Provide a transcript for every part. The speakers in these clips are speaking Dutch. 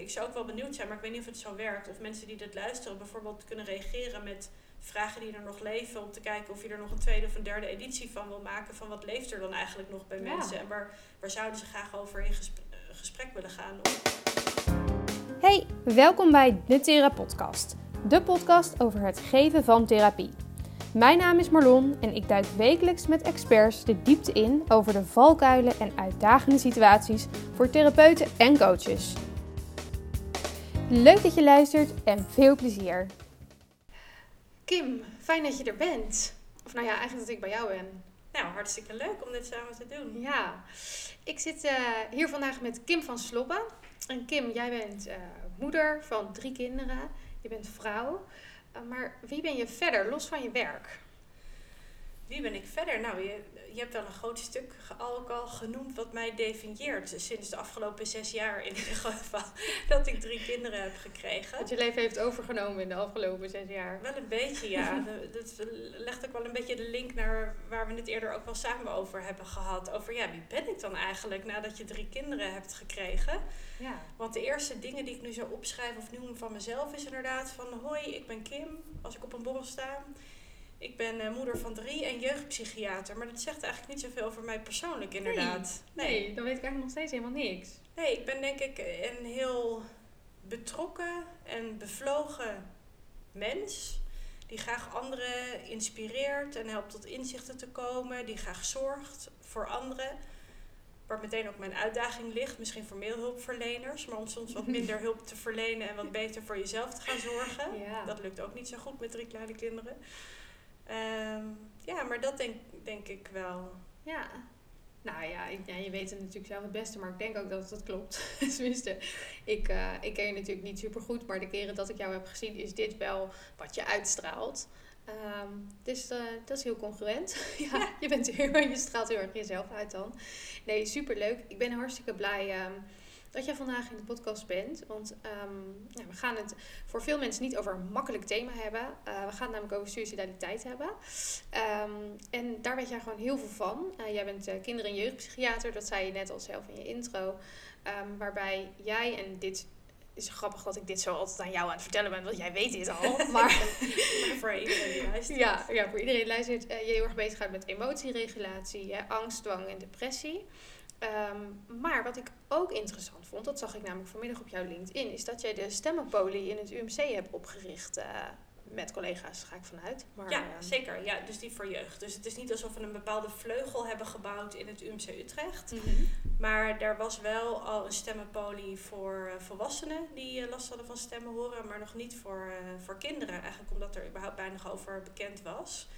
Ik zou ook wel benieuwd zijn, maar ik weet niet of het zo werkt. Of mensen die dit luisteren bijvoorbeeld kunnen reageren met vragen die er nog leven. Om te kijken of je er nog een tweede of een derde editie van wil maken. Van wat leeft er dan eigenlijk nog bij Ja. mensen? En waar, waar zouden ze graag over in gesprek, eh, gesprek willen gaan? Hey, welkom bij de Thera Podcast. De podcast over het geven van therapie. Mijn naam is Marlon en ik duik wekelijks met experts de diepte in over de valkuilen en uitdagende situaties voor therapeuten en coaches. Leuk dat je luistert en veel plezier. Kim, fijn dat je er bent. Of nou ja, eigenlijk dat ik bij jou ben. Nou, hartstikke leuk om dit samen te doen. Ja, ik zit eh, hier vandaag met Kim van Sloppen. En Kim, jij bent eh, moeder van drie kinderen. Je bent vrouw. Eh, maar wie ben je verder, los van je werk? Wie ben ik verder? Nou, je, je hebt wel een groot stuk ook al genoemd wat mij definieert. Sinds de afgelopen zes jaar in ieder geval. Dat ik drie kinderen heb gekregen. Wat je leven heeft overgenomen in de afgelopen zes jaar. Wel een beetje, ja. Dat legt ook wel een beetje de link naar waar we het eerder ook wel samen over hebben gehad. Over ja, wie ben ik dan eigenlijk nadat je drie kinderen hebt gekregen? Ja. Want de eerste dingen die ik nu zo opschrijf of noem van mezelf is inderdaad van... Hoi, ik ben Kim, als ik op een borrel sta. Ik ben eh, moeder van drie en jeugdpsychiater. Maar dat zegt eigenlijk niet zoveel over mij persoonlijk inderdaad. Nee, dan weet ik eigenlijk nog steeds helemaal niks. Nee, ik ben denk ik een heel betrokken en bevlogen mens. Die graag anderen inspireert en helpt tot inzichten te komen. Die graag zorgt voor anderen. Waar meteen ook mijn uitdaging ligt. Misschien voor meer hulpverleners. Maar om soms wat minder hulp te verlenen en wat beter voor jezelf te gaan zorgen. Ja. Dat lukt ook niet zo goed met drie kleine kinderen. Ehm, ja, maar dat denk, denk ik wel. Ja. Nou ja, ik, ja, je weet het natuurlijk zelf het beste, maar ik denk ook dat dat klopt. Tenminste, ik, eh, ik ken je natuurlijk niet super goed, maar de keren dat ik jou heb gezien, is dit wel wat je uitstraalt. Ehm, dus eh, dat is heel congruent. ja, je, bent heel, je straalt heel erg jezelf uit dan. Nee, super leuk. Ik ben hartstikke blij ehm, dat jij vandaag in de podcast bent. Want ehm, ja, we gaan het voor veel mensen niet over een makkelijk thema hebben. Eh, we gaan het namelijk over suicidaliteit hebben. Ehm, en daar weet jij gewoon heel veel van. Eh, jij bent eh, kinder- en jeugdpsychiater, dat zei je net al zelf in je intro. Ehm, waarbij jij, en dit is grappig dat ik dit zo altijd aan jou aan het vertellen ben, want jij weet dit al. Maar voor iedereen die luistert. ja, ja, voor iedereen die luistert, eh, je heel erg bezig gaat met emotieregulatie, hè, angst, dwang en depressie. Ehm, maar wat ik ook interessant vond, dat zag ik namelijk vanmiddag op jouw LinkedIn, is dat jij de stemmenpolie in het UMC hebt opgericht. eh, met collega's, ga ik vanuit. Maar, Ja, ehm, zeker. Ja, dus die voor jeugd. Dus het is niet alsof we een bepaalde vleugel hebben gebouwd in het UMC Utrecht. mhm. Maar er was wel al een stemmenpolie voor eh, volwassenen die eh, last hadden van stemmen horen, maar nog niet voor, voor kinderen. Eigenlijk omdat er überhaupt weinig over bekend was.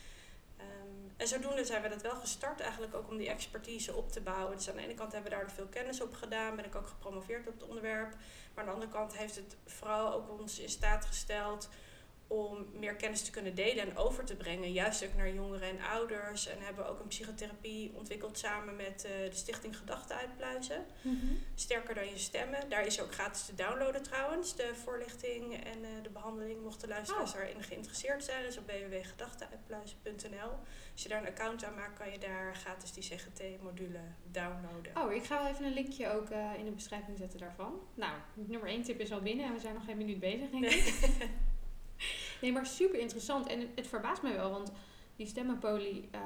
En zodoende zijn we dat wel gestart, eigenlijk ook om die expertise op te bouwen. Dus aan de ene kant hebben we daar veel kennis op gedaan, ben ik ook gepromoveerd op het onderwerp. Maar aan de andere kant heeft het vooral ook ons in staat gesteld om meer kennis te kunnen delen en over te brengen. Juist ook naar jongeren en ouders. En hebben ook een psychotherapie ontwikkeld samen met eh, de Stichting Gedachten Uitpluizen. Mhm. Sterker dan je stemmen. Daar is ook gratis te downloaden trouwens. De voorlichting en eh, de behandeling. Mochten luisteraars Oh. daarin geïnteresseerd zijn. Dus op www.gedachtenuitpluizen.nl Als je daar een account aan maakt, kan je daar gratis die CGT-module downloaden. Oh, ik ga wel even een linkje ook eh, in de beschrijving zetten daarvan. Nou, nummer 1 tip is al binnen en we zijn nog geen minuut bezig, denk ik. Nee, maar super interessant. En het, het verbaast me wel, want die stemmenpolie eh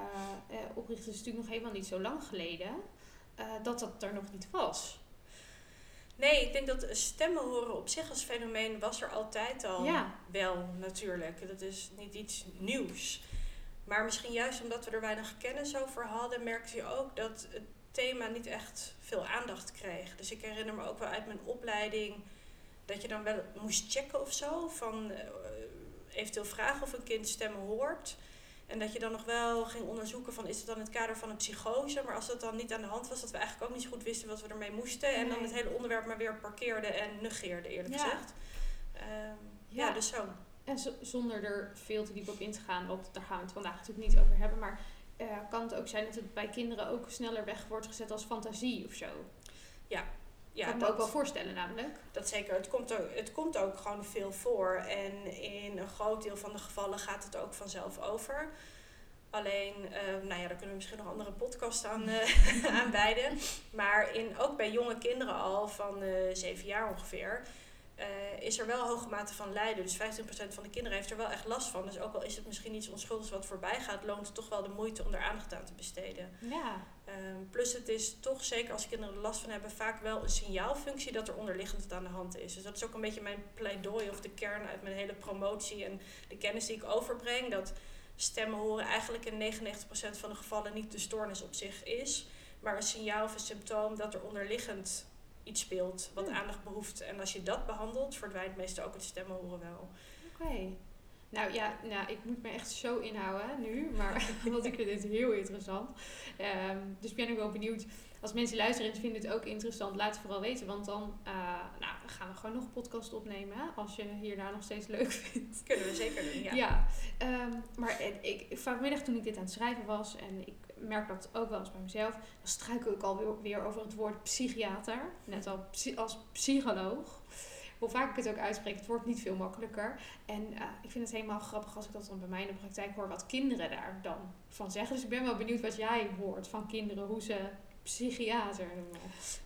eh, oprichten is natuurlijk nog helemaal niet zo lang geleden. eh, dat dat er nog niet was. Nee, ik denk dat stemmen horen op zich als fenomeen was er altijd al Ja. wel natuurlijk. Dat is niet iets nieuws. Maar misschien juist omdat we er weinig kennis over hadden, merkte je ook dat het thema niet echt veel aandacht kreeg. Dus ik herinner me ook wel uit mijn opleiding dat je dan wel moest checken of zo. Van eventueel vragen of een kind stemmen hoort. En dat je dan nog wel ging onderzoeken van is het dan in het kader van een psychose. Maar als dat dan niet aan de hand was, dat we eigenlijk ook niet zo goed wisten wat we ermee moesten. En dan het hele onderwerp maar weer parkeerden en negeerden eerlijk Ja. gezegd. Ehm, ja. Ja. dus zo. En zo- zonder er veel te diep op in te gaan, want daar gaan we het vandaag natuurlijk niet over hebben. Maar eh, kan het ook zijn dat het bij kinderen ook sneller weg wordt gezet als fantasie of zo? Ja, kan ik me ook wel voorstellen namelijk. dat zeker. Het komt, ook, het komt ook gewoon veel voor. En in een groot deel van de gevallen gaat het ook vanzelf over. Alleen, eh, nou ja, daar kunnen we misschien nog andere podcasts aan, uh, aan wijden. Maar in, ook bij jonge kinderen al, van uh, zeven jaar ongeveer, is er wel een hoge mate van lijden. Dus 15% van de kinderen heeft er wel echt last van. Dus ook al is het misschien iets onschuldigs wat voorbij gaat, loont het toch wel de moeite om er aandacht aan te besteden. Ja. Um, plus het is toch, zeker als kinderen er last van hebben, vaak wel een signaalfunctie dat er onderliggend het aan de hand is. Dus dat is ook een beetje mijn pleidooi of de kern uit mijn hele promotie en de kennis die ik overbreng. Dat stemmen horen eigenlijk in 99% van de gevallen niet de stoornis op zich is, maar een signaal of een symptoom dat er onderliggend iets speelt wat hmm. aandacht behoeft. En als je dat behandelt, verdwijnt meestal ook het stemmen horen wel. Oké. Nou ja, nou, ik moet me echt zo inhouden nu, maar want ik vind dit heel interessant. Um, dus ben ik wel benieuwd. Als mensen luisteren en vinden het ook interessant, laat het vooral weten. Want dan uh, nou, gaan we gewoon nog een podcast opnemen. Als je hierna nog steeds leuk vindt. Kunnen we zeker doen, ja. ja um, maar ik, vanmiddag toen ik dit aan het schrijven was en ik merk dat ook wel eens bij mezelf, dan struikel ik alweer weer over het woord psychiater. Net als psycholoog hoe vaak ik het ook uitspreek, het wordt niet veel makkelijker. En uh, ik vind het helemaal grappig als ik dat dan bij mij in de praktijk hoor, wat kinderen daar dan van zeggen. Dus ik ben wel benieuwd wat jij hoort van kinderen, hoe ze psychiater noemen.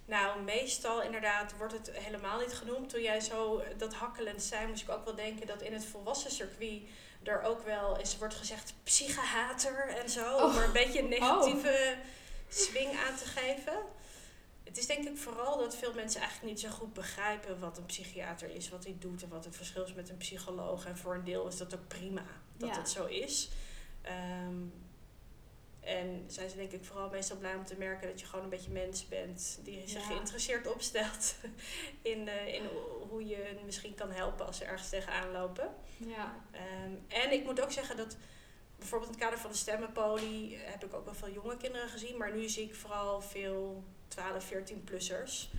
Nou, meestal inderdaad wordt het helemaal niet genoemd. Toen jij zo dat hakkelend zei, moest ik ook wel denken dat in het volwassen circuit er ook wel eens wordt gezegd psychiater en zo. Oh. Om er een beetje een negatieve oh. swing aan te geven het is denk ik vooral dat veel mensen eigenlijk niet zo goed begrijpen wat een psychiater is, wat hij doet en wat het verschil is met een psycholoog. En voor een deel is dat ook prima dat het zo is. Ehm, en zijn ze denk ik vooral meestal blij om te merken dat je gewoon een beetje mens bent die zich geïnteresseerd opstelt in, uh, in hoe je misschien kan helpen als ze ergens tegenaan lopen. Ja. Um, en ik moet ook zeggen dat bijvoorbeeld in het kader van de stemmenpolie heb ik ook wel veel jonge kinderen gezien, maar nu zie ik vooral veel 12, 14-plussers.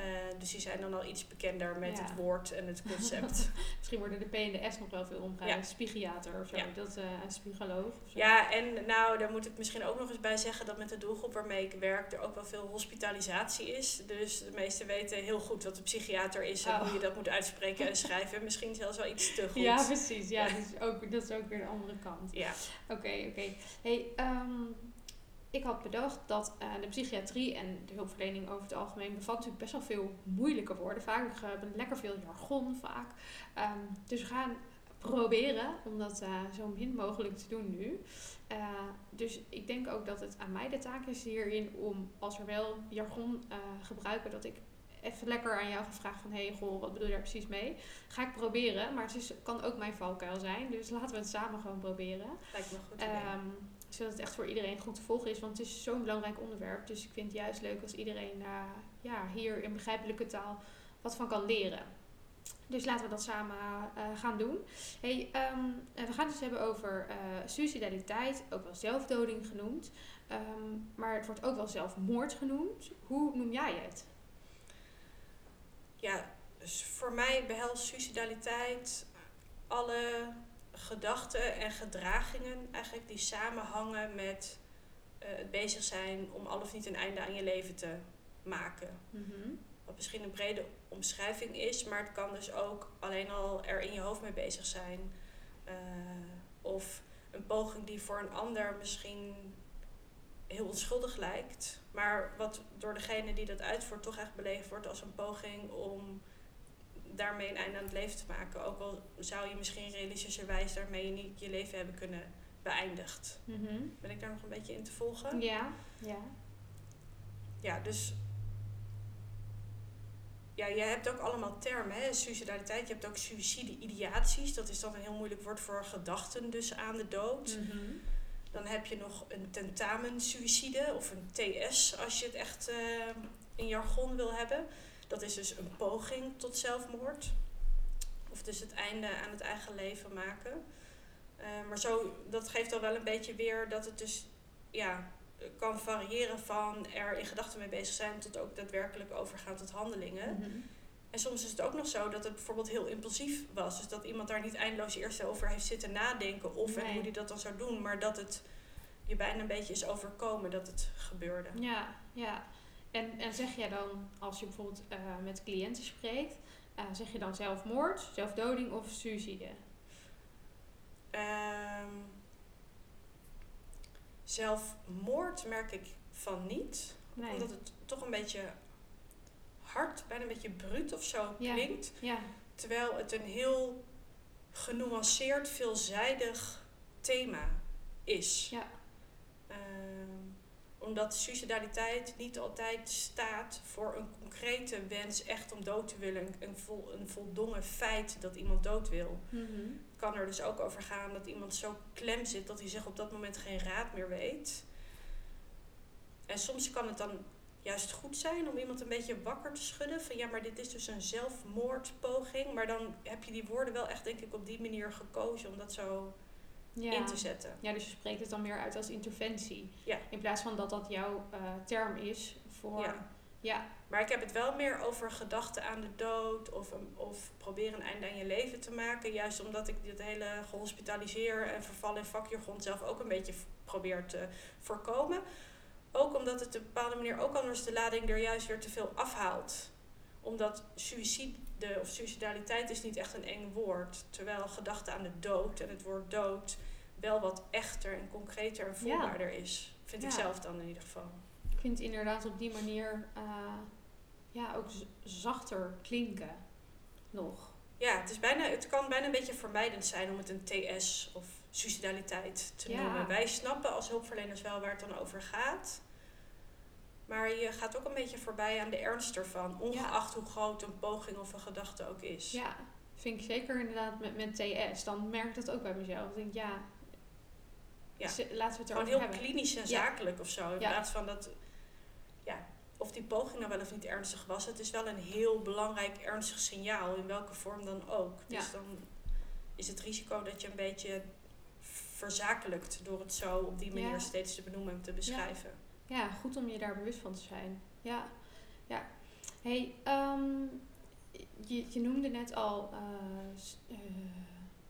Uh, dus die zijn dan al iets bekender met het woord en het concept. Misschien worden de P en de S nog wel veel omgebruikt. Ja. Spigiater of zo, dat, uh, een spigoloog. Of zo. Ja, en nou, daar moet ik misschien ook nog eens bij zeggen dat met de doelgroep waarmee ik werk er ook wel veel hospitalisatie is. Dus de meesten weten heel goed wat een psychiater is en oh. hoe je dat moet uitspreken en schrijven. Misschien zelfs wel iets te goed. Ja, precies. Ja, Dus ook, dat is ook weer de andere kant. Ja. Oké, oké. Hey, um, ik had bedacht dat uh, de psychiatrie en de hulpverlening over het algemeen bevat natuurlijk best wel veel moeilijke woorden. Vaak uh, lekker veel jargon vaak. Um, dus we gaan proberen om dat uh, zo min mogelijk te doen nu. dus ik denk ook dat het aan mij de taak is hierin om, als er wel jargon gebruiken, dat ik even lekker aan jou ga vragen van... hey, goh, wat bedoel je daar precies mee? Ga ik proberen, maar het is, kan ook mijn valkuil zijn. Dus laten we het samen gewoon proberen. Lijkt me goed um, zodat het echt voor iedereen goed te volgen is. Want het is zo'n belangrijk onderwerp. Dus ik vind het juist leuk als iedereen uh, ja, hier in begrijpelijke taal wat van kan leren. Dus laten we dat samen uh, gaan doen. Hey, um, we gaan het dus hebben over suicidaliteit, ook wel zelfdoding genoemd. Um, maar het wordt ook wel zelfmoord genoemd. Hoe noem jij het? Ja, dus voor mij behelst suicidaliteit alle gedachten en gedragingen eigenlijk die samenhangen met uh, het bezig zijn om al of niet een einde aan je leven te maken. Mhm. Wat misschien een brede omschrijving is, maar het kan dus ook alleen al er in je hoofd mee bezig zijn. Uh, of een poging die voor een ander misschien heel onschuldig lijkt, maar wat door degene die dat uitvoert toch echt beleefd wordt als een poging om daarmee een einde aan het leven te maken. Ook al zou je misschien realistischerwijs daarmee niet je leven hebben kunnen beëindigd. Mhm. Ben ik daar nog een beetje in te volgen? Ja, ja. Ja, dus ja, je hebt ook allemaal termen, hè? suicidaliteit. Je hebt ook suïcide-ideaties. Dat is dan een heel moeilijk woord voor gedachten dus aan de dood. Mhm. Dan heb je nog een tentamen-suïcide of een TS als je het echt uh, in jargon wil hebben. Dat is dus een poging tot zelfmoord. Of dus het einde aan het eigen leven maken. Uh, maar zo, dat geeft al wel een beetje weer dat het dus ja, kan variëren van er in gedachten mee bezig zijn tot ook daadwerkelijk overgaan tot handelingen. Mhm. En soms is het ook nog zo dat het bijvoorbeeld heel impulsief was. Dus dat iemand daar niet eindeloos eerst over heeft zitten nadenken of en hoe die dat dan zou doen. Maar dat het je bijna een beetje is overkomen dat het gebeurde. Ja, ja. En, en zeg jij dan, als je bijvoorbeeld uh, met cliënten spreekt, uh, zeg je dan zelfmoord, zelfdoding of suïcide? Um, zelfmoord merk ik van niet. Nee. Omdat het toch een beetje hard, bijna een beetje bruut of zo Ja. klinkt. Ja, Terwijl het een heel genuanceerd, veelzijdig thema is. ja, Ehm, omdat suicidaliteit niet altijd staat voor een concrete wens echt om dood te willen. Een, vol, een voldongen feit dat iemand dood wil. Mhm. Kan er dus ook over gaan dat iemand zo klem zit dat hij zich op dat moment geen raad meer weet. En soms kan het dan juist goed zijn om iemand een beetje wakker te schudden. Van ja, maar dit is dus een zelfmoordpoging. Maar dan heb je die woorden wel echt, denk ik, op die manier gekozen om dat zo ja. in te zetten. Ja, dus je spreekt het dan meer uit als interventie. Ja. In plaats van dat dat jouw eh, term is voor... Ja. Ja, Maar ik heb het wel meer over gedachten aan de dood of, een- of proberen een einde aan je leven te maken. Juist omdat ik dit hele gehospitaliseer en verval in vakjargon zelf ook een beetje probeer te voorkomen. Ook omdat het op een bepaalde manier ook anders de lading er juist weer te veel afhaalt. Omdat suïcide of suicidaliteit is niet echt een eng woord. Terwijl gedachten aan de dood en het woord dood wel wat echter en concreter en voelbaarder is. Vind ik zelf dan in ieder geval. ik vind het inderdaad op die manier eh, ja, ook zachter klinken. Nog. Ja, het, is bijna, het kan bijna een beetje vermijdend zijn om het een TS of suicidaliteit te Ja. noemen. Wij snappen als hulpverleners wel waar het dan over gaat. Maar je gaat ook een beetje voorbij aan de ernst ervan. Ongeacht hoe groot een poging of een gedachte ook is. Ja, vind ik zeker inderdaad met, met TS. Dan merk ik dat ook bij mezelf. Ik denk, ja, Ja. laten we het Gewoon heel hebben. klinisch en Ja. zakelijk of zo. In Ja. plaats van dat... Ja, of die poging nou wel of niet ernstig was. Het is wel een heel belangrijk ernstig signaal. In welke vorm dan ook. Dus Ja. dan is het risico dat je een beetje verzakelijkt door het zo op die manier Ja. steeds te benoemen en te beschrijven. Ja, goed om je daar bewust van te zijn. Ja, ja. Hey, ehm, je, je noemde net al eh,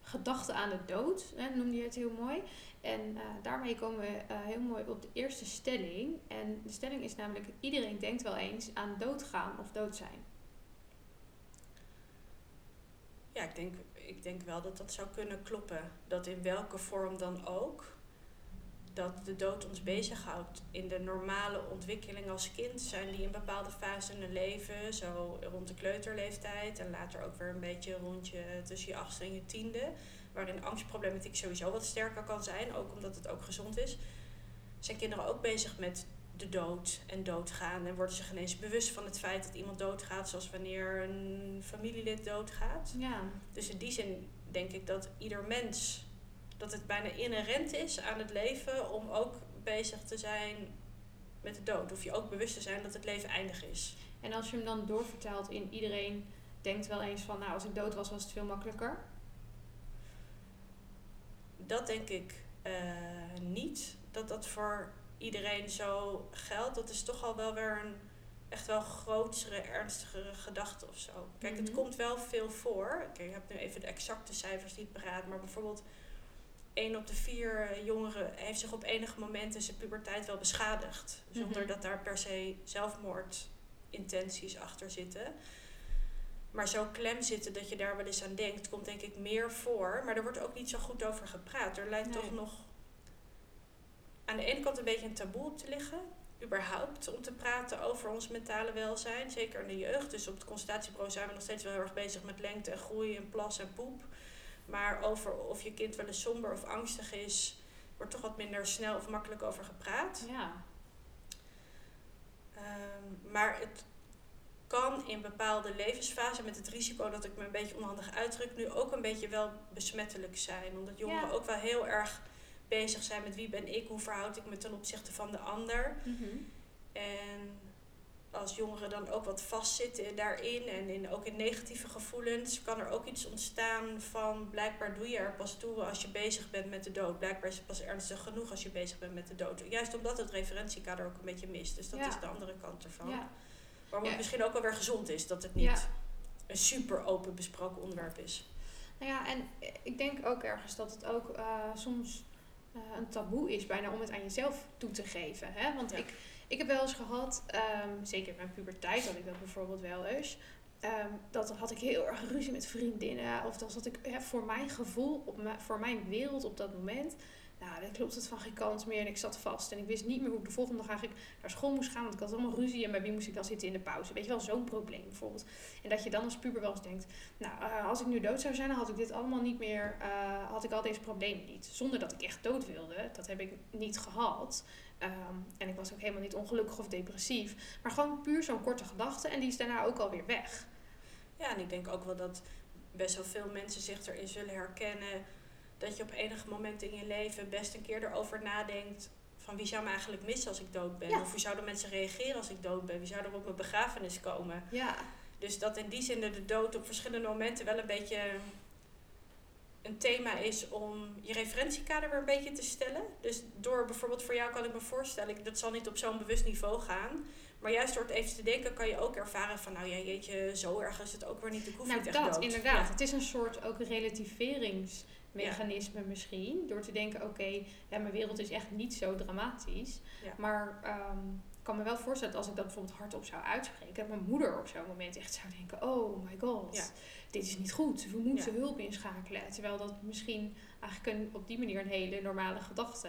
gedachten aan de dood, hè, noemde je het heel mooi. En eh, daarmee komen we heel mooi op de eerste stelling. En de stelling is namelijk, iedereen denkt wel eens aan doodgaan of dood zijn. Ja, ik denk, ik denk wel dat dat zou kunnen kloppen. Dat in welke vorm dan ook. Dat de dood ons bezighoudt. In de normale ontwikkeling als kind zijn die in bepaalde fasen in het leven. Zo rond de kleuterleeftijd. En later ook weer een beetje rond je tussen je achtste en je tiende. Waarin angstproblematiek sowieso wat sterker kan zijn. Ook omdat het ook gezond is. Zijn kinderen ook bezig met de dood en doodgaan. En worden zich ineens bewust van het feit dat iemand doodgaat. Zoals wanneer een familielid doodgaat. Ja, Dus in die zin denk ik dat ieder mens, dat het bijna inherent is aan het leven om ook bezig te zijn met de dood. Of je ook bewust te zijn dat het leven eindig is. en als je hem dan doorvertaalt in iedereen denkt wel eens van, nou als ik dood was was het veel makkelijker. Dat denk ik eh, niet. Dat dat voor iedereen zo geldt. Dat is toch al wel weer een echt wel grotere, ernstigere gedachte of zo. Kijk, het Mhm. komt wel veel voor. Kijk, ik heb nu even de exacte cijfers niet paraat. Maar bijvoorbeeld 1 op de 4 jongeren heeft zich op enige moment in zijn puberteit wel beschadigd. Zonder Mhm. dat daar per se zelfmoordintenties achter zitten. Maar zo klem zitten dat je daar wel eens aan denkt, komt denk ik meer voor. Maar er wordt ook niet zo goed over gepraat. Er lijkt Nee. toch nog aan de ene kant een beetje een taboe op te liggen. Überhaupt om te praten over ons mentale welzijn. Zeker in de jeugd. Dus op het consultatiebureau zijn we nog steeds wel heel erg bezig met lengte en groei en plas en poep. Maar over of je kind wel eens somber of angstig is, wordt toch wat minder snel of makkelijk over gepraat. Ja, Ehm, maar het kan in bepaalde levensfasen met het risico dat ik me een beetje onhandig uitdruk, nu ook een beetje wel besmettelijk zijn. Omdat jongeren Ja. ook wel heel erg bezig zijn met wie ben ik, hoe verhoud ik me ten opzichte van de ander. Mhm. En als jongeren dan ook wat vastzitten daarin en in, ook in negatieve gevoelens, kan er ook iets ontstaan van blijkbaar doe je er pas toe als je bezig bent met de dood. Blijkbaar is het pas ernstig genoeg als je bezig bent met de dood. Juist omdat het referentiekader ook een beetje mist. Dus dat Ja. is de andere kant ervan. ja. Waarom het Ja. misschien ook wel weer gezond is dat het niet een super open besproken onderwerp is. Nou ja, en ik denk ook ergens dat het ook eh, soms eh, een taboe is bijna om het aan jezelf toe te geven. Hè? Want ik, ik heb wel eens gehad, ehm, zeker in mijn puberteit had ik dat bijvoorbeeld wel eens. ehm, dat had ik heel erg ruzie met vriendinnen. Of dan zat ik voor mijn gevoel, op voor mijn wereld op dat moment, nou, dan klopt het van geen kant meer. En ik zat vast. En ik wist niet meer hoe ik de volgende dag eigenlijk naar school moest gaan. Want ik had allemaal ruzie. En bij wie moest ik dan zitten in de pauze? Weet je wel, zo'n probleem bijvoorbeeld. En dat je dan als puber wel eens denkt... Nou, uh, als ik nu dood zou zijn, dan had ik dit allemaal niet meer... Uh, had ik al deze problemen niet. Zonder dat ik echt dood wilde. Dat heb ik niet gehad. Um, en ik was ook helemaal niet ongelukkig of depressief. Maar gewoon puur zo'n korte gedachte. En die is daarna ook alweer weg. Ja, en ik denk ook wel dat best wel veel mensen zich erin zullen herkennen dat je op enig moment in je leven best een keer erover nadenkt van wie zou me eigenlijk missen als ik dood ben? Of hoe zouden mensen reageren als ik dood ben? Wie zou er op mijn begrafenis komen? Ja. Dus dat in die zin de dood op verschillende momenten wel een beetje een thema is om je referentiekader weer een beetje te stellen. Dus door bijvoorbeeld voor jou kan ik me voorstellen, dat zal niet op zo'n bewust niveau gaan. Maar juist door het even te denken kan je ook ervaren van nou ja, jeetje, zo erg is het ook weer niet. Ik hoef nou, niet dat, inderdaad. Het is een soort ook relativerings mechanisme misschien. Door te denken, oké, ja, mijn wereld is echt niet zo dramatisch. Maar um, ik kan me wel voorstellen dat als ik dat bijvoorbeeld hardop zou uitspreken, dat mijn moeder op zo'n moment echt zou denken, oh my god, dit is niet goed. We moeten hulp inschakelen. Terwijl dat misschien eigenlijk een, op die manier een hele normale gedachte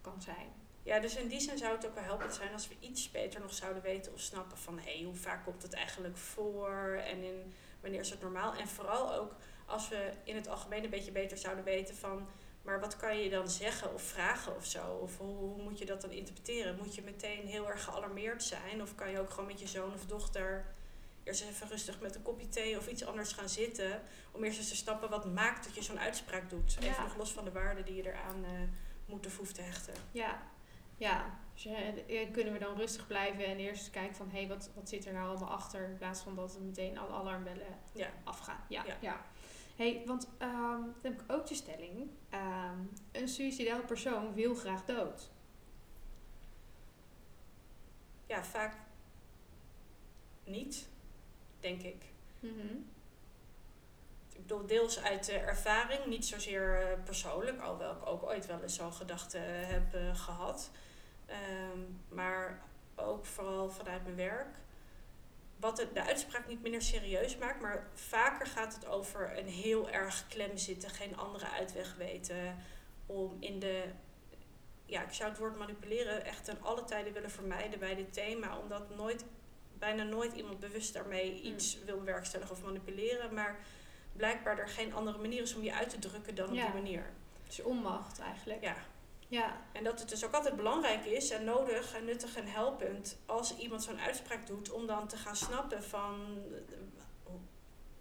kan zijn. Ja, dus in die zin zou het ook wel helpend zijn als we iets beter nog zouden weten of snappen van hé, hey, hoe vaak komt het eigenlijk voor en in, wanneer is het normaal? En vooral ook als we in het algemeen een beetje beter zouden weten van, maar wat kan je dan zeggen of vragen of zo? Of hoe, hoe moet je dat dan interpreteren? Moet je meteen heel erg gealarmeerd zijn? Of kan je ook gewoon met je zoon of dochter eerst even rustig met een kopje thee of iets anders gaan zitten. Om eerst eens te snappen wat maakt dat je zo'n uitspraak doet. Even nog los van de waarden die je eraan uh, moet of hoeft te hechten. Ja, ja. Dus, uh, kunnen we dan rustig blijven en eerst kijken van hé, hey, wat, wat zit er nou allemaal achter? In plaats van dat we meteen alle alarmbellen ja. afgaan. ja. ja hey, want um, dan heb ik ook de stelling: um, een suicidaal persoon wil graag dood. Ja, vaak niet, denk ik. Mm Ik bedoel, deels uit de ervaring, niet zozeer uh, persoonlijk, alhoewel ik ook ooit wel eens zo'n gedachte heb uh, gehad. Um, maar ook vooral vanuit mijn werk wat de, de uitspraak niet minder serieus maakt, maar vaker gaat het over een heel erg klem zitten, geen andere uitweg weten, om in de, ja, ik zou het woord manipuleren echt ten alle tijden willen vermijden bij dit thema, omdat nooit, bijna nooit iemand bewust daarmee hmm. iets wil bewerkstelligen of manipuleren, maar blijkbaar er geen andere manier is om je uit te drukken dan op die manier. Het is onmacht eigenlijk. Ja. Ja. En dat het dus ook altijd belangrijk is en nodig en nuttig en helpend als iemand zo'n uitspraak doet, om dan te gaan snappen van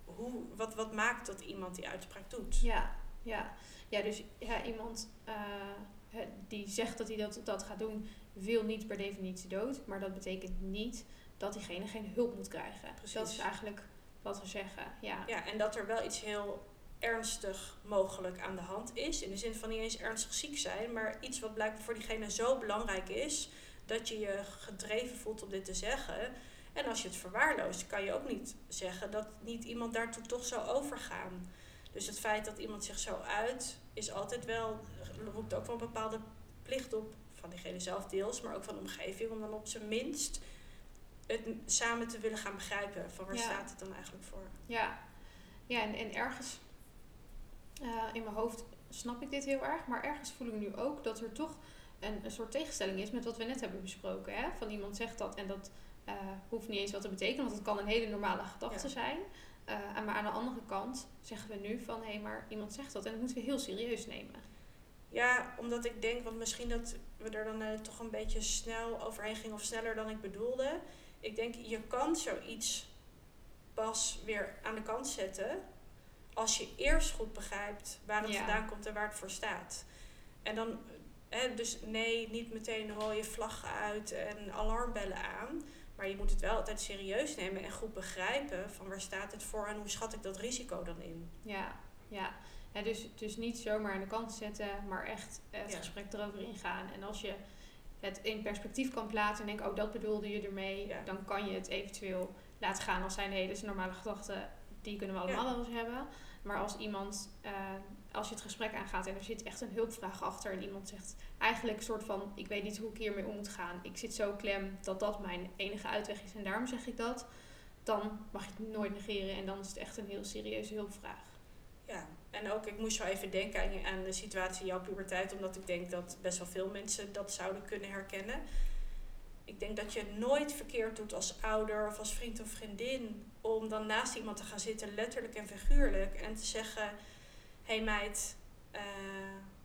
hoe, wat, wat maakt dat iemand die uitspraak doet. Ja, ja. ja dus ja, iemand uh, die zegt dat hij dat, dat gaat doen, wil niet per definitie dood, maar dat betekent niet dat diegene geen hulp moet krijgen. Precies. Dat is eigenlijk wat we zeggen. Ja. ja, en dat er wel iets heel ernstig mogelijk aan de hand is. In de zin van niet eens ernstig ziek zijn, maar iets wat blijkbaar voor diegene zo belangrijk is dat je je gedreven voelt om dit te zeggen. En als je het verwaarloost, kan je ook niet zeggen dat niet iemand daartoe toch zou overgaan. Dus het feit dat iemand zich zo uit, is altijd wel, roept ook wel een bepaalde plicht op van diegene zelf deels, maar ook van de omgeving, om dan op zijn minst het samen te willen gaan begrijpen van waar staat het dan eigenlijk voor. Ja, ja en, en ergens uh, in mijn hoofd snap ik dit heel erg, maar ergens voel ik nu ook dat er toch een, een soort tegenstelling is met wat we net hebben besproken. Hè? Van iemand zegt dat en dat uh, hoeft niet eens wat te betekenen, want het kan een hele normale gedachte zijn. Uh, maar aan de andere kant zeggen we nu van hé, hey, maar iemand zegt dat en dat moeten we heel serieus nemen. Ja, omdat ik denk, want misschien dat we er dan uh, toch een beetje snel overheen gingen of sneller dan ik bedoelde. Ik denk, je kan zoiets pas weer aan de kant zetten als je eerst goed begrijpt waar het vandaan komt en waar het voor staat. En dan, hè, dus nee, niet meteen rode vlaggen uit en alarmbellen aan. Maar je moet het wel altijd serieus nemen en goed begrijpen van waar staat het voor en hoe schat ik dat risico dan in. Ja, ja. ja dus, dus niet zomaar aan de kant zetten, maar echt het gesprek erover ingaan. En als je het in perspectief kan plaatsen en denken, oh dat bedoelde je ermee, dan kan je het eventueel laten gaan als zijn hele normale gedachten. Die kunnen we allemaal wel eens hebben. Maar als iemand, uh, als je het gesprek aangaat en er zit echt een hulpvraag achter en iemand zegt eigenlijk een soort van, ik weet niet hoe ik hiermee om moet gaan. Ik zit zo klem dat dat mijn enige uitweg is en daarom zeg ik dat. Dan mag je het nooit negeren en dan is het echt een heel serieuze hulpvraag. Ja, En ook, ik moest zo even denken aan, de situatie in jouw puberteit, omdat ik denk dat best wel veel mensen dat zouden kunnen herkennen. Ik denk dat je het nooit verkeerd doet als ouder of als vriend of vriendin om dan naast iemand te gaan zitten, letterlijk en figuurlijk, en te zeggen: Hé hey meid, uh,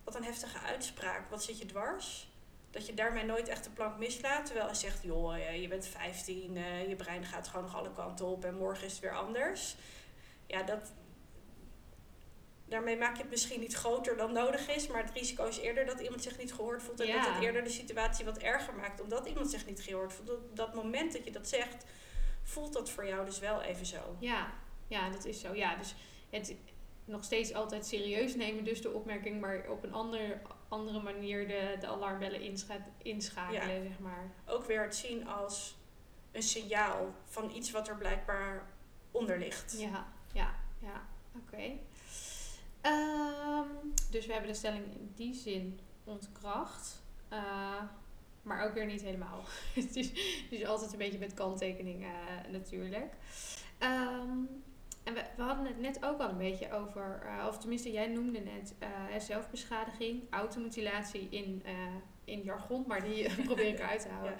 wat een heftige uitspraak, wat zit je dwars? Dat je daarmee nooit echt de plank mislaat. Terwijl hij zegt, joh, eh, je bent 15, uh, je brein gaat gewoon nog alle kanten op en morgen is het weer anders. Ja, dat, daarmee maak je het misschien niet groter dan nodig is. Maar het risico is eerder dat iemand zich niet gehoord voelt. En dat het eerder de situatie wat erger maakt. Omdat iemand zich niet gehoord voelt. Op dat moment dat je dat zegt, voelt dat voor jou dus wel even zo. Ja, ja dat is zo. Ja, dus het nog steeds altijd serieus nemen. Dus de opmerking, maar op een andere, andere manier de, de alarmbellen inscha inschakelen, zeg maar. Ook weer het zien als een signaal van iets wat er blijkbaar onder ligt. Ja, ja, ja. Oké. Ehm, dus we hebben de stelling in die zin ontkracht. Uh, maar ook weer niet helemaal. het, is, het is altijd een beetje met kanttekeningen uh, natuurlijk. Um, en we, we, hadden het net ook al een beetje over, uh, of tenminste jij noemde net zelfbeschadiging, automutilatie in, in jargon, maar die probeer ik eruit te houden.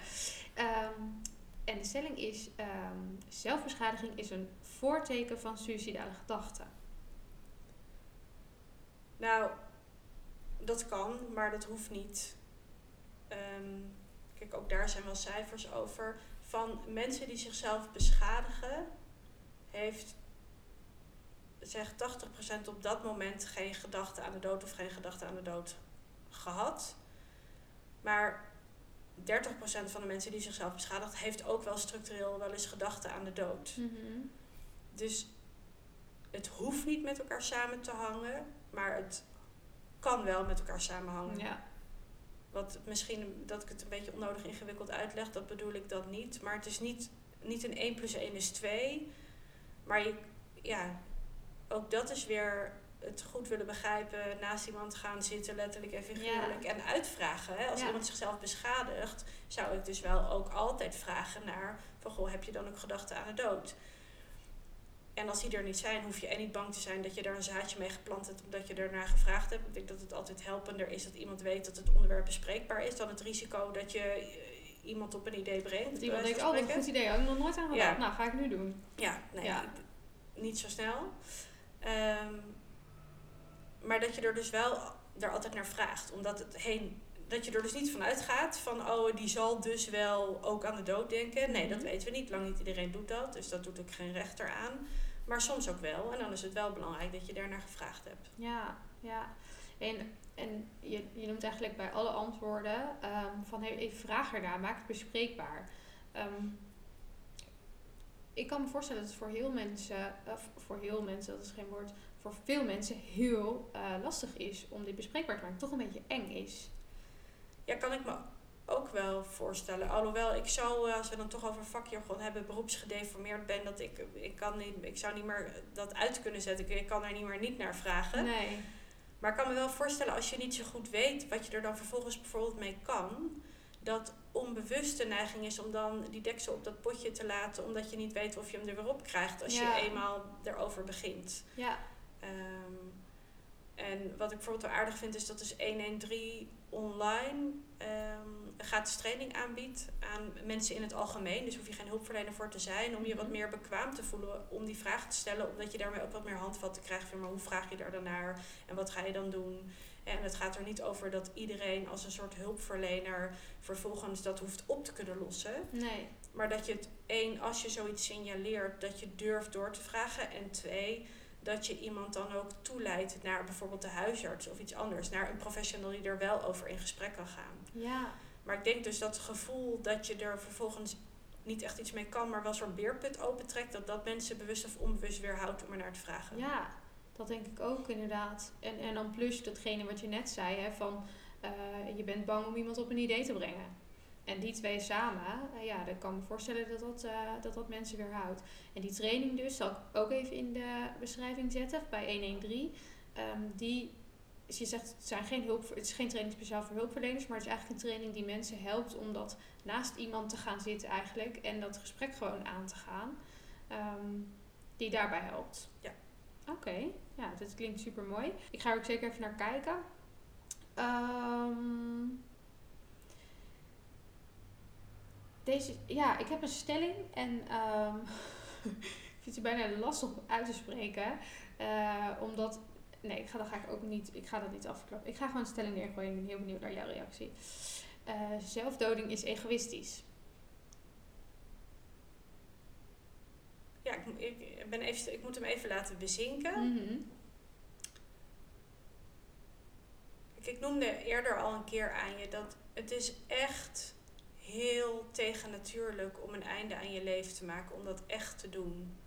Um, en de stelling is, zelfbeschadiging is een voorteken van suïcidale gedachten. Nou, dat kan, maar dat hoeft niet. Um, kijk, ook daar zijn wel cijfers over. Van mensen die zichzelf beschadigen, heeft zeg 80% op dat moment geen gedachte aan de dood of geen gedachte aan de dood gehad. Maar 30% van de mensen die zichzelf beschadigt, heeft ook wel structureel wel eens gedachten aan de dood. Mm Dus het hoeft niet met elkaar samen te hangen, maar het kan wel met elkaar samenhangen. Ja. Wat misschien dat ik het een beetje onnodig ingewikkeld uitleg, dat bedoel ik dan niet. Maar het is niet, niet een 1 plus 1 is 2. Maar je, ja, ook dat is weer het goed willen begrijpen, naast iemand gaan zitten, letterlijk en figuurlijk, en uitvragen. Hè? Als iemand zichzelf beschadigt, zou ik dus wel ook altijd vragen naar: van goh, heb je dan ook gedachten aan de dood? En als die er niet zijn, hoef je en niet bang te zijn dat je daar een zaadje mee geplant hebt omdat je ernaar gevraagd hebt. Ik denk dat het altijd helpender is dat iemand weet dat het onderwerp bespreekbaar is dan het risico dat je eh, iemand op een idee brengt. Dat iemand denkt, oh, dat is een goed idee, heb ik nog nooit aan gedacht. Nou, ga ik nu doen. Ja, nee, ja. niet zo snel. Um, maar dat je er dus wel er altijd naar vraagt. Omdat het heen, dat je er dus niet van uitgaat van, oh, die zal dus wel ook aan de dood denken. Nee, dat mhm. weten we niet. Lang niet iedereen doet dat. Dus dat doet ook geen rechter aan. Maar soms ook wel. En dan is het wel belangrijk dat je daar naar gevraagd hebt. Ja, ja. En, en je, je noemt eigenlijk bij alle antwoorden um, van hey, even vraag ernaar, maak het bespreekbaar. Um, ik kan me voorstellen dat het voor heel mensen, of voor heel mensen, dat is geen woord, voor veel mensen heel uh, lastig is om dit bespreekbaar te maken. Toch een beetje eng is. Ja, kan ik me ook wel voorstellen. Alhoewel ik zou, eh, als we dan toch over vakjargon hebben, beroepsgedeformeerd ben, dat ik, ik kan niet, ik zou niet meer dat uit kunnen zetten. Ik, ik kan er niet meer niet naar vragen. Nee. Maar ik kan me wel voorstellen als je niet zo goed weet wat je er dan vervolgens bijvoorbeeld mee kan, dat onbewuste neiging is om dan die deksel op dat potje te laten, omdat je niet weet of je hem er weer op krijgt als je eenmaal erover begint. Ja. Um, en wat ik bijvoorbeeld wel aardig vind, is dat dus 113 online um, gratis training aanbiedt aan mensen in het algemeen. Dus hoef je geen hulpverlener voor te zijn, om je wat mhm. meer bekwaam te voelen om die vragen te stellen, omdat je daarmee ook wat meer handvatten krijgt van maar hoe vraag je daar dan naar en wat ga je dan doen. En het gaat er niet over dat iedereen als een soort hulpverlener vervolgens dat hoeft op te kunnen lossen. Nee. Maar dat je het één, als je zoiets signaleert, dat je durft door te vragen. En twee, dat je iemand dan ook toeleidt naar bijvoorbeeld de huisarts of iets anders. Naar een professional die er wel over in gesprek kan gaan. Ja. Maar ik denk dus dat het gevoel dat je er vervolgens niet echt iets mee kan, maar wel zo'n beerput opentrekt, dat dat mensen bewust of onbewust weerhoudt om er naar te vragen. Ja, dat denk ik ook inderdaad. En, en dan plus datgene wat je net zei, hè, van uh, je bent bang om iemand op een idee te brengen. En die twee samen, uh, ja, dan kan ik me voorstellen dat dat, uh, dat dat mensen weerhoudt. En die training dus, zal ik ook even in de beschrijving zetten bij 113. Um, ehm, die, je zegt, het, zijn geen hulp, het is geen training speciaal voor hulpverleners, maar het is eigenlijk een training die mensen helpt om dat naast iemand te gaan zitten eigenlijk. En dat gesprek gewoon aan te gaan. Um, die daarbij helpt. Ja. Oké, ja, dit klinkt super mooi. Ik ga er ook zeker even naar kijken. Ehm, deze, ja, ik heb een stelling en ehm, ik vind het bijna lastig om uit te spreken. eh, omdat, nee, ik ga, dat ga ik ook niet, ik ga dat niet afklappen. Ik ga gewoon een stelling neergooien en ik ben heel benieuwd naar jouw reactie. Eh, zelfdoding is egoïstisch. Ja, ik, ik, ben even, ik moet hem even laten bezinken. Mhm. Kijk, ik noemde eerder al een keer aan je dat het is echt heel tegennatuurlijk om een einde aan je leven te maken, om dat echt te doen.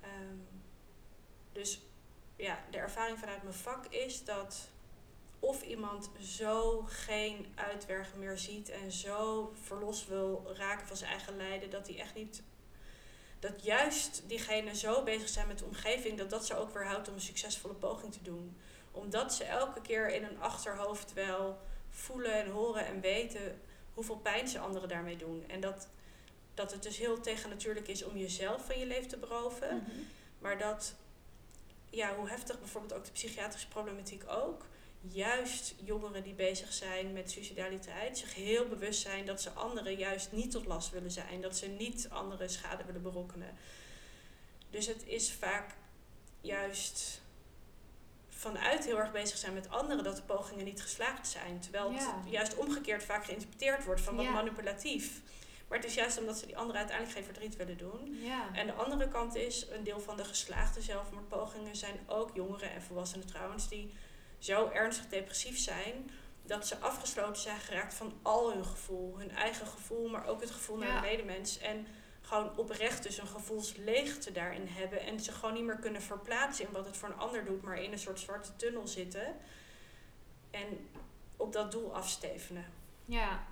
Ehm, dus ja, de ervaring vanuit mijn vak is dat of iemand zo geen uitweg meer ziet en zo verlost wil raken van zijn eigen lijden, dat hij echt niet. Dat juist diegenen zo bezig zijn met de omgeving, dat dat ze ook weer houdt om een succesvolle poging te doen omdat ze elke keer in hun achterhoofd wel voelen en horen en weten hoeveel pijn ze anderen daarmee doen. En dat, dat het dus heel tegennatuurlijk is om jezelf van je leven te beroven. Mhm. Maar dat, ja, hoe heftig bijvoorbeeld ook de psychiatrische problematiek ook. Juist jongeren die bezig zijn met suicidaliteit zich heel bewust zijn dat ze anderen juist niet tot last willen zijn. Dat ze niet anderen schade willen berokkenen. Dus het is vaak juist vanuit heel erg bezig zijn met anderen dat de pogingen niet geslaagd zijn. Terwijl Ja. het juist omgekeerd vaak geïnterpreteerd wordt van wat Ja. manipulatief. Maar het is juist omdat ze die anderen uiteindelijk geen verdriet willen doen. Ja. En de andere kant is, een deel van de geslaagde zelfmoordpogingen zijn ook jongeren en volwassenen trouwens, die zo ernstig depressief zijn dat ze afgesloten zijn geraakt van al hun gevoel. Hun eigen gevoel, maar ook het gevoel naar de medemens. En gewoon oprecht dus een gevoelsleegte daarin hebben. En ze gewoon niet meer kunnen verplaatsen in wat het voor een ander doet, maar in een soort zwarte tunnel zitten. En op dat doel afstevenen. Ja.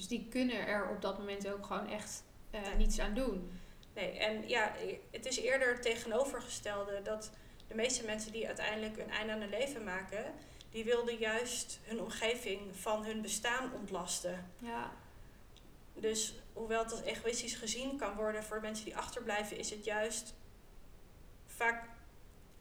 Dus die kunnen er op dat moment ook gewoon echt eh, niets aan doen. Nee, en ja, het is eerder het tegenovergestelde dat de meeste mensen die uiteindelijk een einde aan hun leven maken, die wilden juist hun omgeving van hun bestaan ontlasten. Ja. Dus hoewel het als egoïstisch gezien kan worden voor mensen die achterblijven, is het juist vaak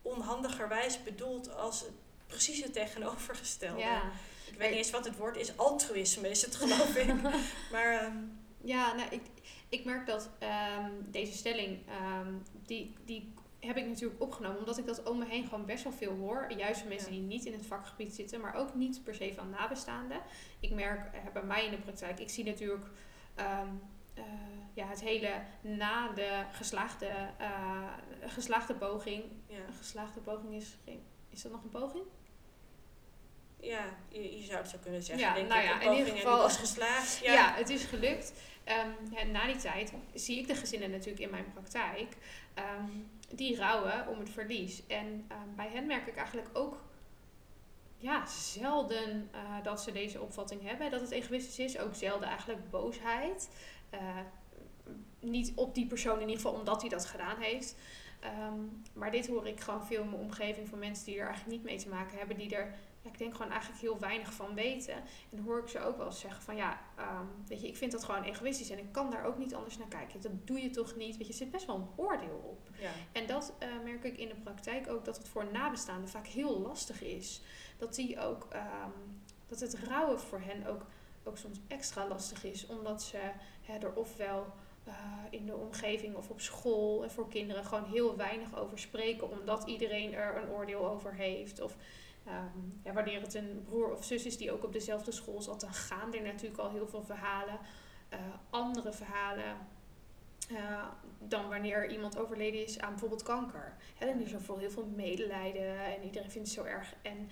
onhandigerwijs bedoeld als het precies het tegenovergestelde. Ja. Ik weet niet eens wat het woord is, altruïsme is het geloof ik. Maar ehm, Ja, nou, ik, ik merk dat ehm, deze stelling, ehm, die, die heb ik natuurlijk opgenomen. Omdat ik dat om me heen gewoon best wel veel hoor. Juist van mensen Ja. die niet in het vakgebied zitten. Maar ook niet per se van nabestaanden. Ik merk eh, bij mij in de praktijk, ik zie natuurlijk... eh, ja, het hele na de geslaagde, eh, geslaagde poging. ja, Een geslaagde poging is geen. Is dat nog een poging? Ja je, je zou het zo kunnen zeggen. Ja, denk nou ik. ja, Een in ieder geval- was geslaagd. Ja, Ja, het is gelukt. Ehm, ja, na die tijd zie ik de gezinnen natuurlijk in mijn praktijk. ehm, die rouwen om het verlies. En ehm, bij hen merk ik eigenlijk ook ja, zelden eh, dat ze deze opvatting hebben. Dat het egoïstisch is. Ook zelden eigenlijk boosheid. Eh, niet op die persoon in ieder geval omdat hij dat gedaan heeft. Ehm, maar dit hoor ik gewoon veel in mijn omgeving van mensen die er eigenlijk niet mee te maken hebben. Die er, ja, ik denk gewoon eigenlijk heel weinig van weten. En hoor ik ze ook wel eens zeggen van ja, ehm, weet je, ik vind dat gewoon egoïstisch. En ik kan daar ook niet anders naar kijken. Dat doe je toch niet. Weet je, er zit best wel een oordeel op. ja. En dat eh, merk ik in de praktijk ook dat het voor nabestaanden vaak heel lastig is. Dat die ook, ehm, dat het rouwen voor hen ook, ook soms extra lastig is. Omdat ze hè, er ofwel eh, in de omgeving of op school en voor kinderen gewoon heel weinig over spreken. Omdat iedereen er een oordeel over heeft. Of ehm, ja, wanneer het een broer of zus is die ook op dezelfde school zat, dan gaan er natuurlijk al heel veel verhalen. eh, andere verhalen eh, dan wanneer iemand overleden is aan bijvoorbeeld kanker. Hè, dan is er voor heel veel medelijden en iedereen vindt het zo erg. En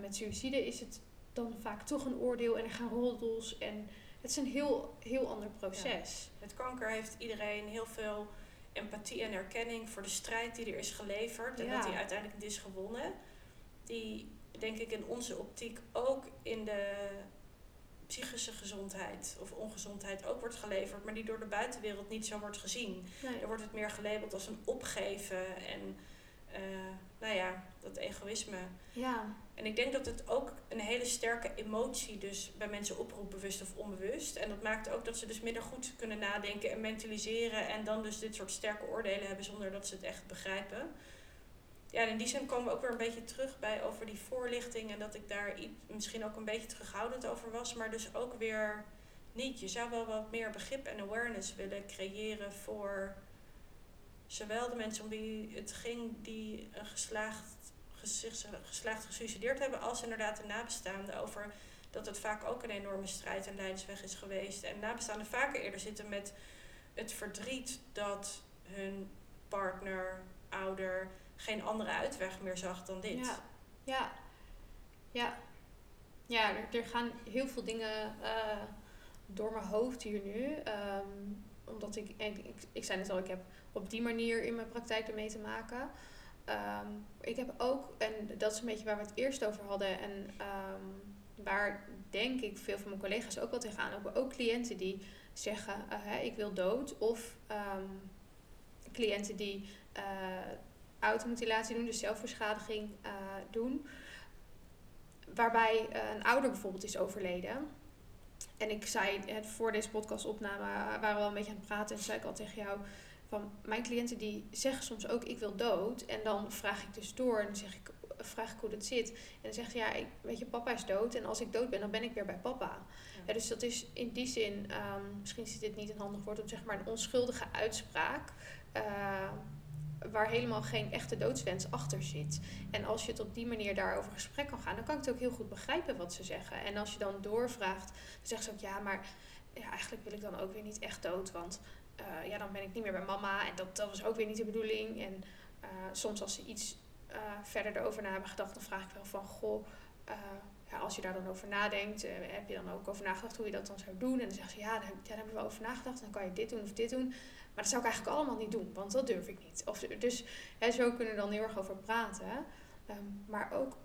met suïcide is het dan vaak toch een oordeel en er gaan roddels. En het is een heel, heel ander proces. Met kanker heeft iedereen heel veel empathie en erkenning voor de strijd die er is geleverd. En Ja. dat die uiteindelijk is gewonnen. Die, denk ik, in onze optiek ook in de psychische gezondheid of ongezondheid ook wordt geleverd. Maar die door de buitenwereld niet zo wordt gezien. Nee. Er wordt het meer gelabeld als een opgeven en Uh, nou ja, dat egoïsme. Ja. En ik denk dat het ook een hele sterke emotie dus bij mensen oproept, bewust of onbewust. En dat maakt ook dat ze dus minder goed kunnen nadenken en mentaliseren. En dan dus dit soort sterke oordelen hebben zonder dat ze het echt begrijpen. Ja, en in die zin komen we ook weer een beetje terug bij over die voorlichting. En dat ik daar misschien ook een beetje terughoudend over was. Maar dus ook weer niet. Je zou wel wat meer begrip en awareness willen creëren voor zowel de mensen om wie het ging die een geslaagd geslaagd gesuicideerd hebben, als inderdaad de nabestaanden over dat het vaak ook een enorme strijd en leidersweg is geweest. En nabestaanden vaker eerder zitten met het verdriet dat hun partner, ouder geen andere uitweg meer zag dan dit. Ja, ja, ja. er, gaan heel veel dingen uh, door mijn hoofd hier nu. Um, omdat ik, ik, ik, ik zei net al, ik heb op die manier in mijn praktijk ermee te maken. Um, ik heb ook, en dat is een beetje waar we het eerst over hadden, en um, waar denk ik veel van mijn collega's ook wel tegenaan lopen, ook cliënten die zeggen: uh, ik wil dood, of um, cliënten die uh, automutilatie doen, dus zelfverschadiging uh, doen, waarbij een ouder bijvoorbeeld is overleden. En ik zei het voor deze podcastopname, waren we wel een beetje aan het praten en zei ik al tegen jou van mijn cliënten die zeggen soms ook ik wil dood. En dan vraag ik dus door en dan zeg ik, vraag ik hoe dat zit. En dan zegt ze ja, ik, weet je, papa is dood. En als ik dood ben, dan ben ik weer bij papa. Ja. dus dat is in die zin, um, misschien is dit niet een handig woord om zeg maar een onschuldige uitspraak. Uh, waar helemaal geen echte doodswens achter zit. En als je het op die manier daarover gesprek kan gaan, dan kan ik het ook heel goed begrijpen wat ze zeggen. En als je dan doorvraagt, dan zegt ze ook ja, maar ja, eigenlijk wil ik dan ook weer niet echt dood. Want uh, ja, dan ben ik niet meer bij mama. En dat, dat was ook weer niet de bedoeling. En uh, soms als ze iets uh, verder erover na hebben gedacht, dan vraag ik wel van, goh, ja, als je daar dan over nadenkt, heb je dan ook over nagedacht hoe je dat dan zou doen? En dan zeggen ze, ja, daar, daar heb ik wel over nagedacht. Dan kan je dit doen of dit doen. Maar dat zou ik eigenlijk allemaal niet doen, want dat durf ik niet. Of, dus hè, zo kunnen we dan heel erg over praten. Um, maar ook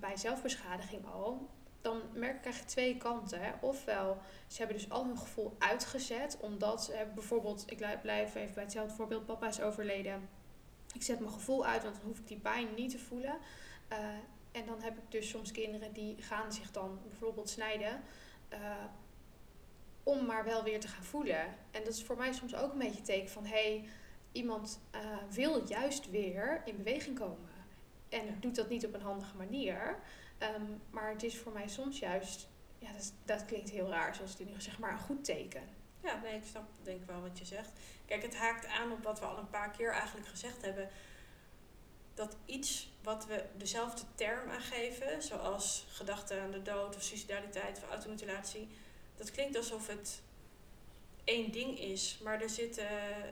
bij zelfbeschadiging al dan merk ik eigenlijk twee kanten. Hè. Ofwel, ze hebben dus al hun gevoel uitgezet, omdat eh, bijvoorbeeld, ik blijf even bij hetzelfde voorbeeld, papa is overleden. Ik zet mijn gevoel uit, want dan hoef ik die pijn niet te voelen. Uh, en dan heb ik dus soms kinderen die gaan zich dan bijvoorbeeld snijden. Uh, om maar wel weer te gaan voelen. En dat is voor mij soms ook een beetje teken van hé, hey, iemand uh, wil juist weer in beweging komen. En ja. doet dat niet op een handige manier. Um, maar het is voor mij soms juist, ja, dat, dat klinkt heel raar zoals het nu zeg maar een goed teken. Ja, nee, ik snap denk wel wat je zegt. Kijk, het haakt aan op wat we al een paar keer eigenlijk gezegd hebben. Dat iets wat we dezelfde term aangeven, zoals gedachten aan de dood of suicidaliteit of automutilatie, dat klinkt alsof het één ding is. Maar er zit,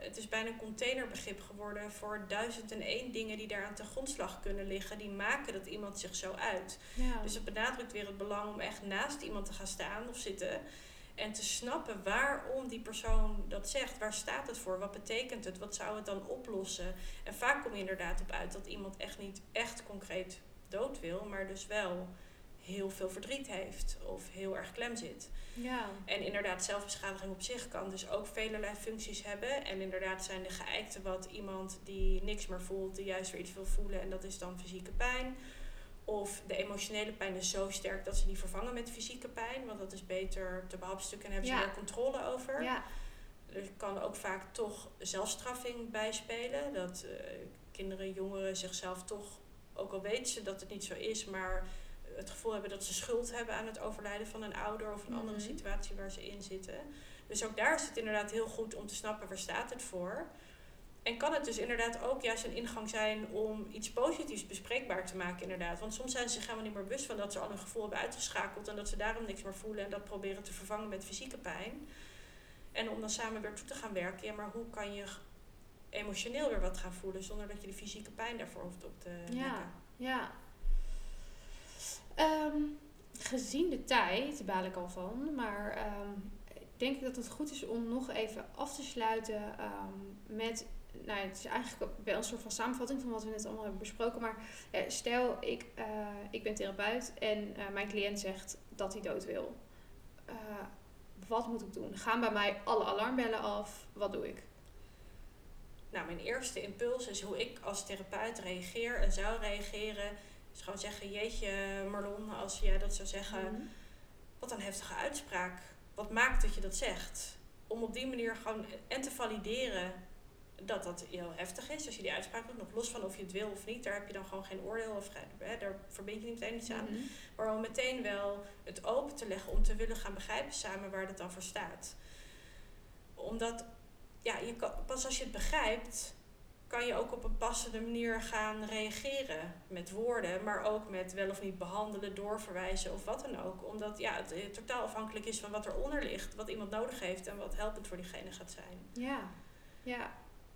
het is bijna een containerbegrip geworden voor duizend en één dingen die daar aan ten grondslag kunnen liggen. Die maken dat iemand zich zo uit. Ja. Dus het benadrukt weer het belang om echt naast iemand te gaan staan of zitten. En te snappen waarom die persoon dat zegt. Waar staat het voor? Wat betekent het? Wat zou het dan oplossen? En vaak kom je inderdaad op uit dat iemand echt niet echt concreet dood wil, maar dus wel heel veel verdriet heeft of heel erg klem zit. Ja. En inderdaad, zelfbeschadiging op zich kan dus ook velelei functies hebben. En inderdaad zijn de geëikte wat iemand die niks meer voelt, die juist weer iets wil voelen. En dat is dan fysieke pijn. Of de emotionele pijn is zo sterk dat ze die vervangen met fysieke pijn. Want dat is beter te behapstukken en hebben ze meer controle over. Ja. Er kan ook vaak toch zelfstraffing bijspelen. Dat eh, kinderen, jongeren zichzelf toch, ook al weten ze dat het niet zo is, maar het gevoel hebben dat ze schuld hebben aan het overlijden van een ouder of een andere Mhm. situatie waar ze in zitten. Dus ook daar is het inderdaad heel goed om te snappen waar staat het voor. En kan het dus inderdaad ook juist een ingang zijn om iets positiefs bespreekbaar te maken, inderdaad. Want soms zijn ze zich helemaal niet meer bewust van dat ze al hun gevoel hebben uitgeschakeld en dat ze daarom niks meer voelen en dat proberen te vervangen met fysieke pijn. En om dan samen weer toe te gaan werken, ja, maar hoe kan je emotioneel weer wat gaan voelen zonder dat je de fysieke pijn daarvoor hoeft op te Ja. nekken? Ja. Ehm, gezien de tijd, baal ik al van, maar denk ik dat het goed is om nog even af te sluiten ehm, met. Nou, het is eigenlijk wel een soort van samenvatting van wat we net allemaal hebben besproken. Maar stel, ik, eh, ik ben therapeut en eh, mijn cliënt zegt dat hij dood wil. Eh, wat moet ik doen? Gaan bij mij alle alarmbellen af? Wat doe ik? Nou, mijn eerste impuls is hoe ik als therapeut reageer en zou reageren. Is gewoon zeggen, jeetje Marlon, als jij dat zou zeggen, Mhm. wat een heftige uitspraak. Wat maakt dat je dat zegt? Om op die manier gewoon en te valideren dat dat heel heftig is. Als je die uitspraak doet, nog los van of je het wil of niet, daar heb je dan gewoon geen oordeel of hè, daar verbind je niet meteen iets aan. Mhm. Maar om meteen wel het open te leggen om te willen gaan begrijpen samen waar dat dan voor staat. Omdat, ja, je kan, pas als je het begrijpt, kan je ook op een passende manier gaan reageren met woorden, maar ook met wel of niet behandelen, doorverwijzen of wat dan ook. Omdat ja, het, eh, totaal afhankelijk is van wat eronder ligt, wat iemand nodig heeft en wat helpend voor diegene gaat zijn. Ja, ja,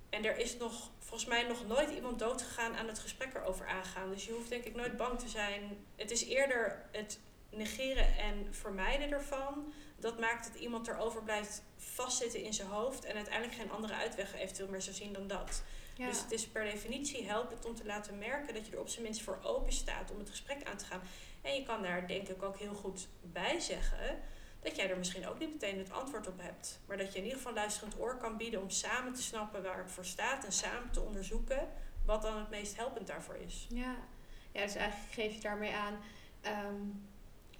En er is nog, volgens mij nog nooit iemand doodgegaan aan het gesprek erover aangaan. Dus je hoeft denk ik nooit bang te zijn. Het is eerder het negeren en vermijden ervan. Dat maakt dat iemand erover blijft vastzitten in zijn hoofd. En uiteindelijk geen andere uitweg eventueel meer zou zien dan dat. Ja. Dus het is per definitie helpend om te laten merken dat je er op zijn minst voor open staat om het gesprek aan te gaan. En je kan daar denk ik ook heel goed bij zeggen dat jij er misschien ook niet meteen het antwoord op hebt. Maar dat je in ieder geval luisterend oor kan bieden om samen te snappen waar het voor staat en samen te onderzoeken wat dan het meest helpend daarvoor is. Ja. ja, dus eigenlijk geef je daarmee aan. ehm,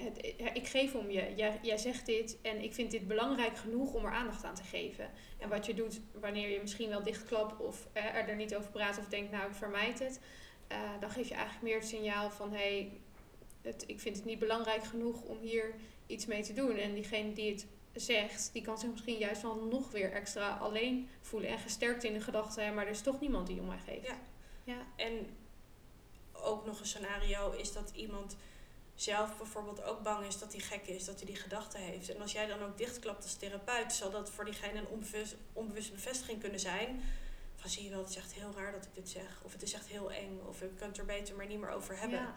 het, ik geef om je. Jij, jij zegt dit en ik vind dit belangrijk genoeg om er aandacht aan te geven. En wat je doet wanneer je misschien wel dichtklapt of eh, er er niet over praat of denkt, nou ik vermijd het. eh, dan geef je eigenlijk meer het signaal van hé, hey, het, ik vind het niet belangrijk genoeg om hier iets mee te doen. En diegene die het zegt, die kan zich misschien juist wel nog weer extra alleen voelen en gesterkt in de gedachte, maar er is toch niemand die om mij geeft. Ja. ja. En ook nog een scenario is dat iemand zelf bijvoorbeeld ook bang is dat hij gek is, dat hij die gedachte heeft. En als jij dan ook dichtklapt als therapeut, zal dat voor diegene een onbewust, onbewuste bevestiging kunnen zijn. Van zie je wel, het is echt heel raar dat ik dit zeg. Of het is echt heel eng. Of ik kan het er beter maar niet meer over hebben. Ja.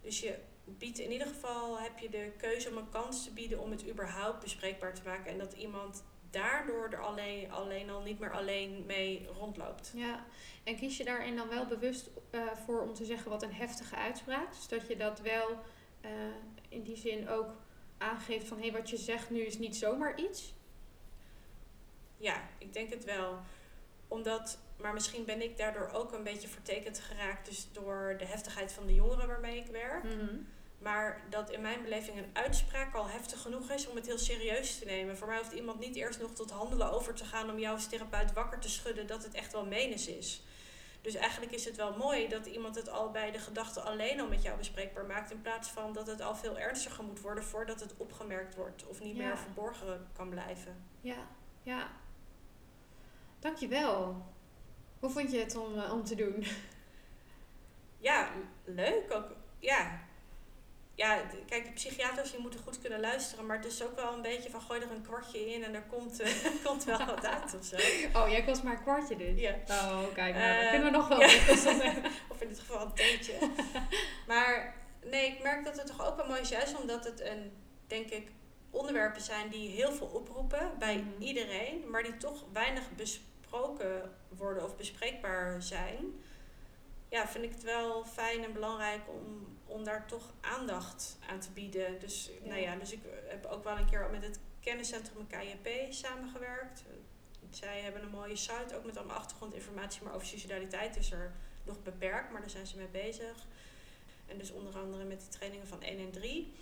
Dus je biedt in ieder geval, heb je de keuze om een kans te bieden om het überhaupt bespreekbaar te maken. En dat iemand daardoor er alleen, alleen al niet meer alleen mee rondloopt. Ja, en kies je daarin dan wel bewust eh, voor om te zeggen wat een heftige uitspraak? Dus dat je dat wel eh, in die zin ook aangeeft van hé, hey, wat je zegt nu is niet zomaar iets. Ja, ik denk het wel. Omdat, maar misschien ben ik daardoor ook een beetje vertekend geraakt. Dus door de heftigheid van de jongeren waarmee ik werk. Maar dat in mijn beleving een uitspraak al heftig genoeg is om het heel serieus te nemen. Voor mij hoeft iemand niet eerst nog tot handelen over te gaan om jou als therapeut wakker te schudden dat het echt wel menens is. Dus eigenlijk is het wel mooi dat iemand het al bij de gedachte alleen al met jou bespreekbaar maakt. In plaats van dat het al veel ernstiger moet worden voordat het opgemerkt wordt of niet Ja. meer verborgen kan blijven. Ja, ja. Dankjewel. Hoe vond je het om, eh, om te doen? Ja, leuk ook. Ja. Ja, kijk, de psychiaters die moeten goed kunnen luisteren, maar het is ook wel een beetje van gooi er een kwartje in en er komt, eh, komt wel wat uit of zo. Oh, jij kost maar een kwartje dus. Ja. Oh, kijk, nou, dat Eh, kunnen we nog wel. ja. of in dit geval een theetje. maar nee, ik merk dat het toch ook wel mooi is, juist omdat het een, denk ik, onderwerpen zijn die heel veel oproepen bij Mhm. iedereen, maar die toch weinig besproken worden of bespreekbaar zijn. Ja, vind ik het wel fijn en belangrijk om, om daar toch aandacht aan te bieden. Dus, Ja. nou ja, dus ik heb ook wel een keer met het kenniscentrum KJP samengewerkt. Zij hebben een mooie site, ook met allemaal achtergrondinformatie, maar over suicidaliteit is er nog beperkt, maar daar zijn ze mee bezig. En dus onder andere met die trainingen van 1 en 3.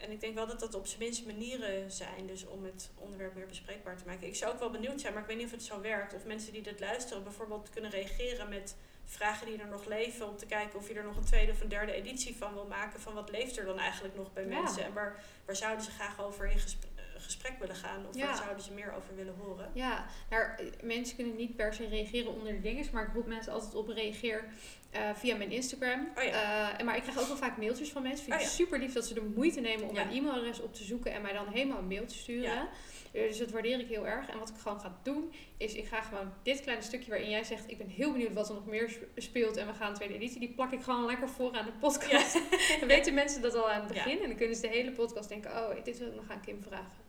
En ik denk wel dat dat op zijn minst manieren zijn, dus om het onderwerp meer bespreekbaar te maken. Ik zou ook wel benieuwd zijn, maar ik weet niet of het zo werkt. Of mensen die dit luisteren bijvoorbeeld kunnen reageren met vragen die er nog leven. Om te kijken of je er nog een tweede of een derde editie van wil maken. Van wat leeft er dan eigenlijk nog bij Ja. mensen? En waar, waar zouden ze graag over in gesprek, eh, gesprek willen gaan? Of Ja. waar zouden ze meer over willen horen? Ja, nou, eh, mensen kunnen niet per se reageren onder de dingen, maar ik roep mensen altijd op reageer eh, via mijn Instagram. Oh ja. Eh, maar ik krijg ook wel vaak mailtjes van mensen. Vind ik Oh ja. super lief dat ze de moeite nemen om Ja. mijn e-mailadres op te zoeken en mij dan helemaal een mail te sturen. Dus dat waardeer ik heel erg. En wat ik gewoon ga doen, is ik ga gewoon dit kleine stukje waarin jij zegt, ik ben heel benieuwd wat er nog meer sp- speelt en we gaan een tweede editie, die plak ik gewoon lekker voor aan de podcast. dan weten mensen dat al aan het begin en dan kunnen ze de hele podcast denken, oh, dit wil ik nog aan Kim vragen.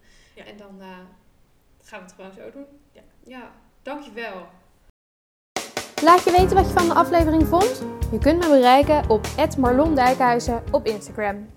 En dan eh, gaan we het gewoon zo doen. Ja. ja, dankjewel. Laat je weten wat je van de aflevering vond. Je kunt me bereiken op @marlondijkhuizen op Instagram.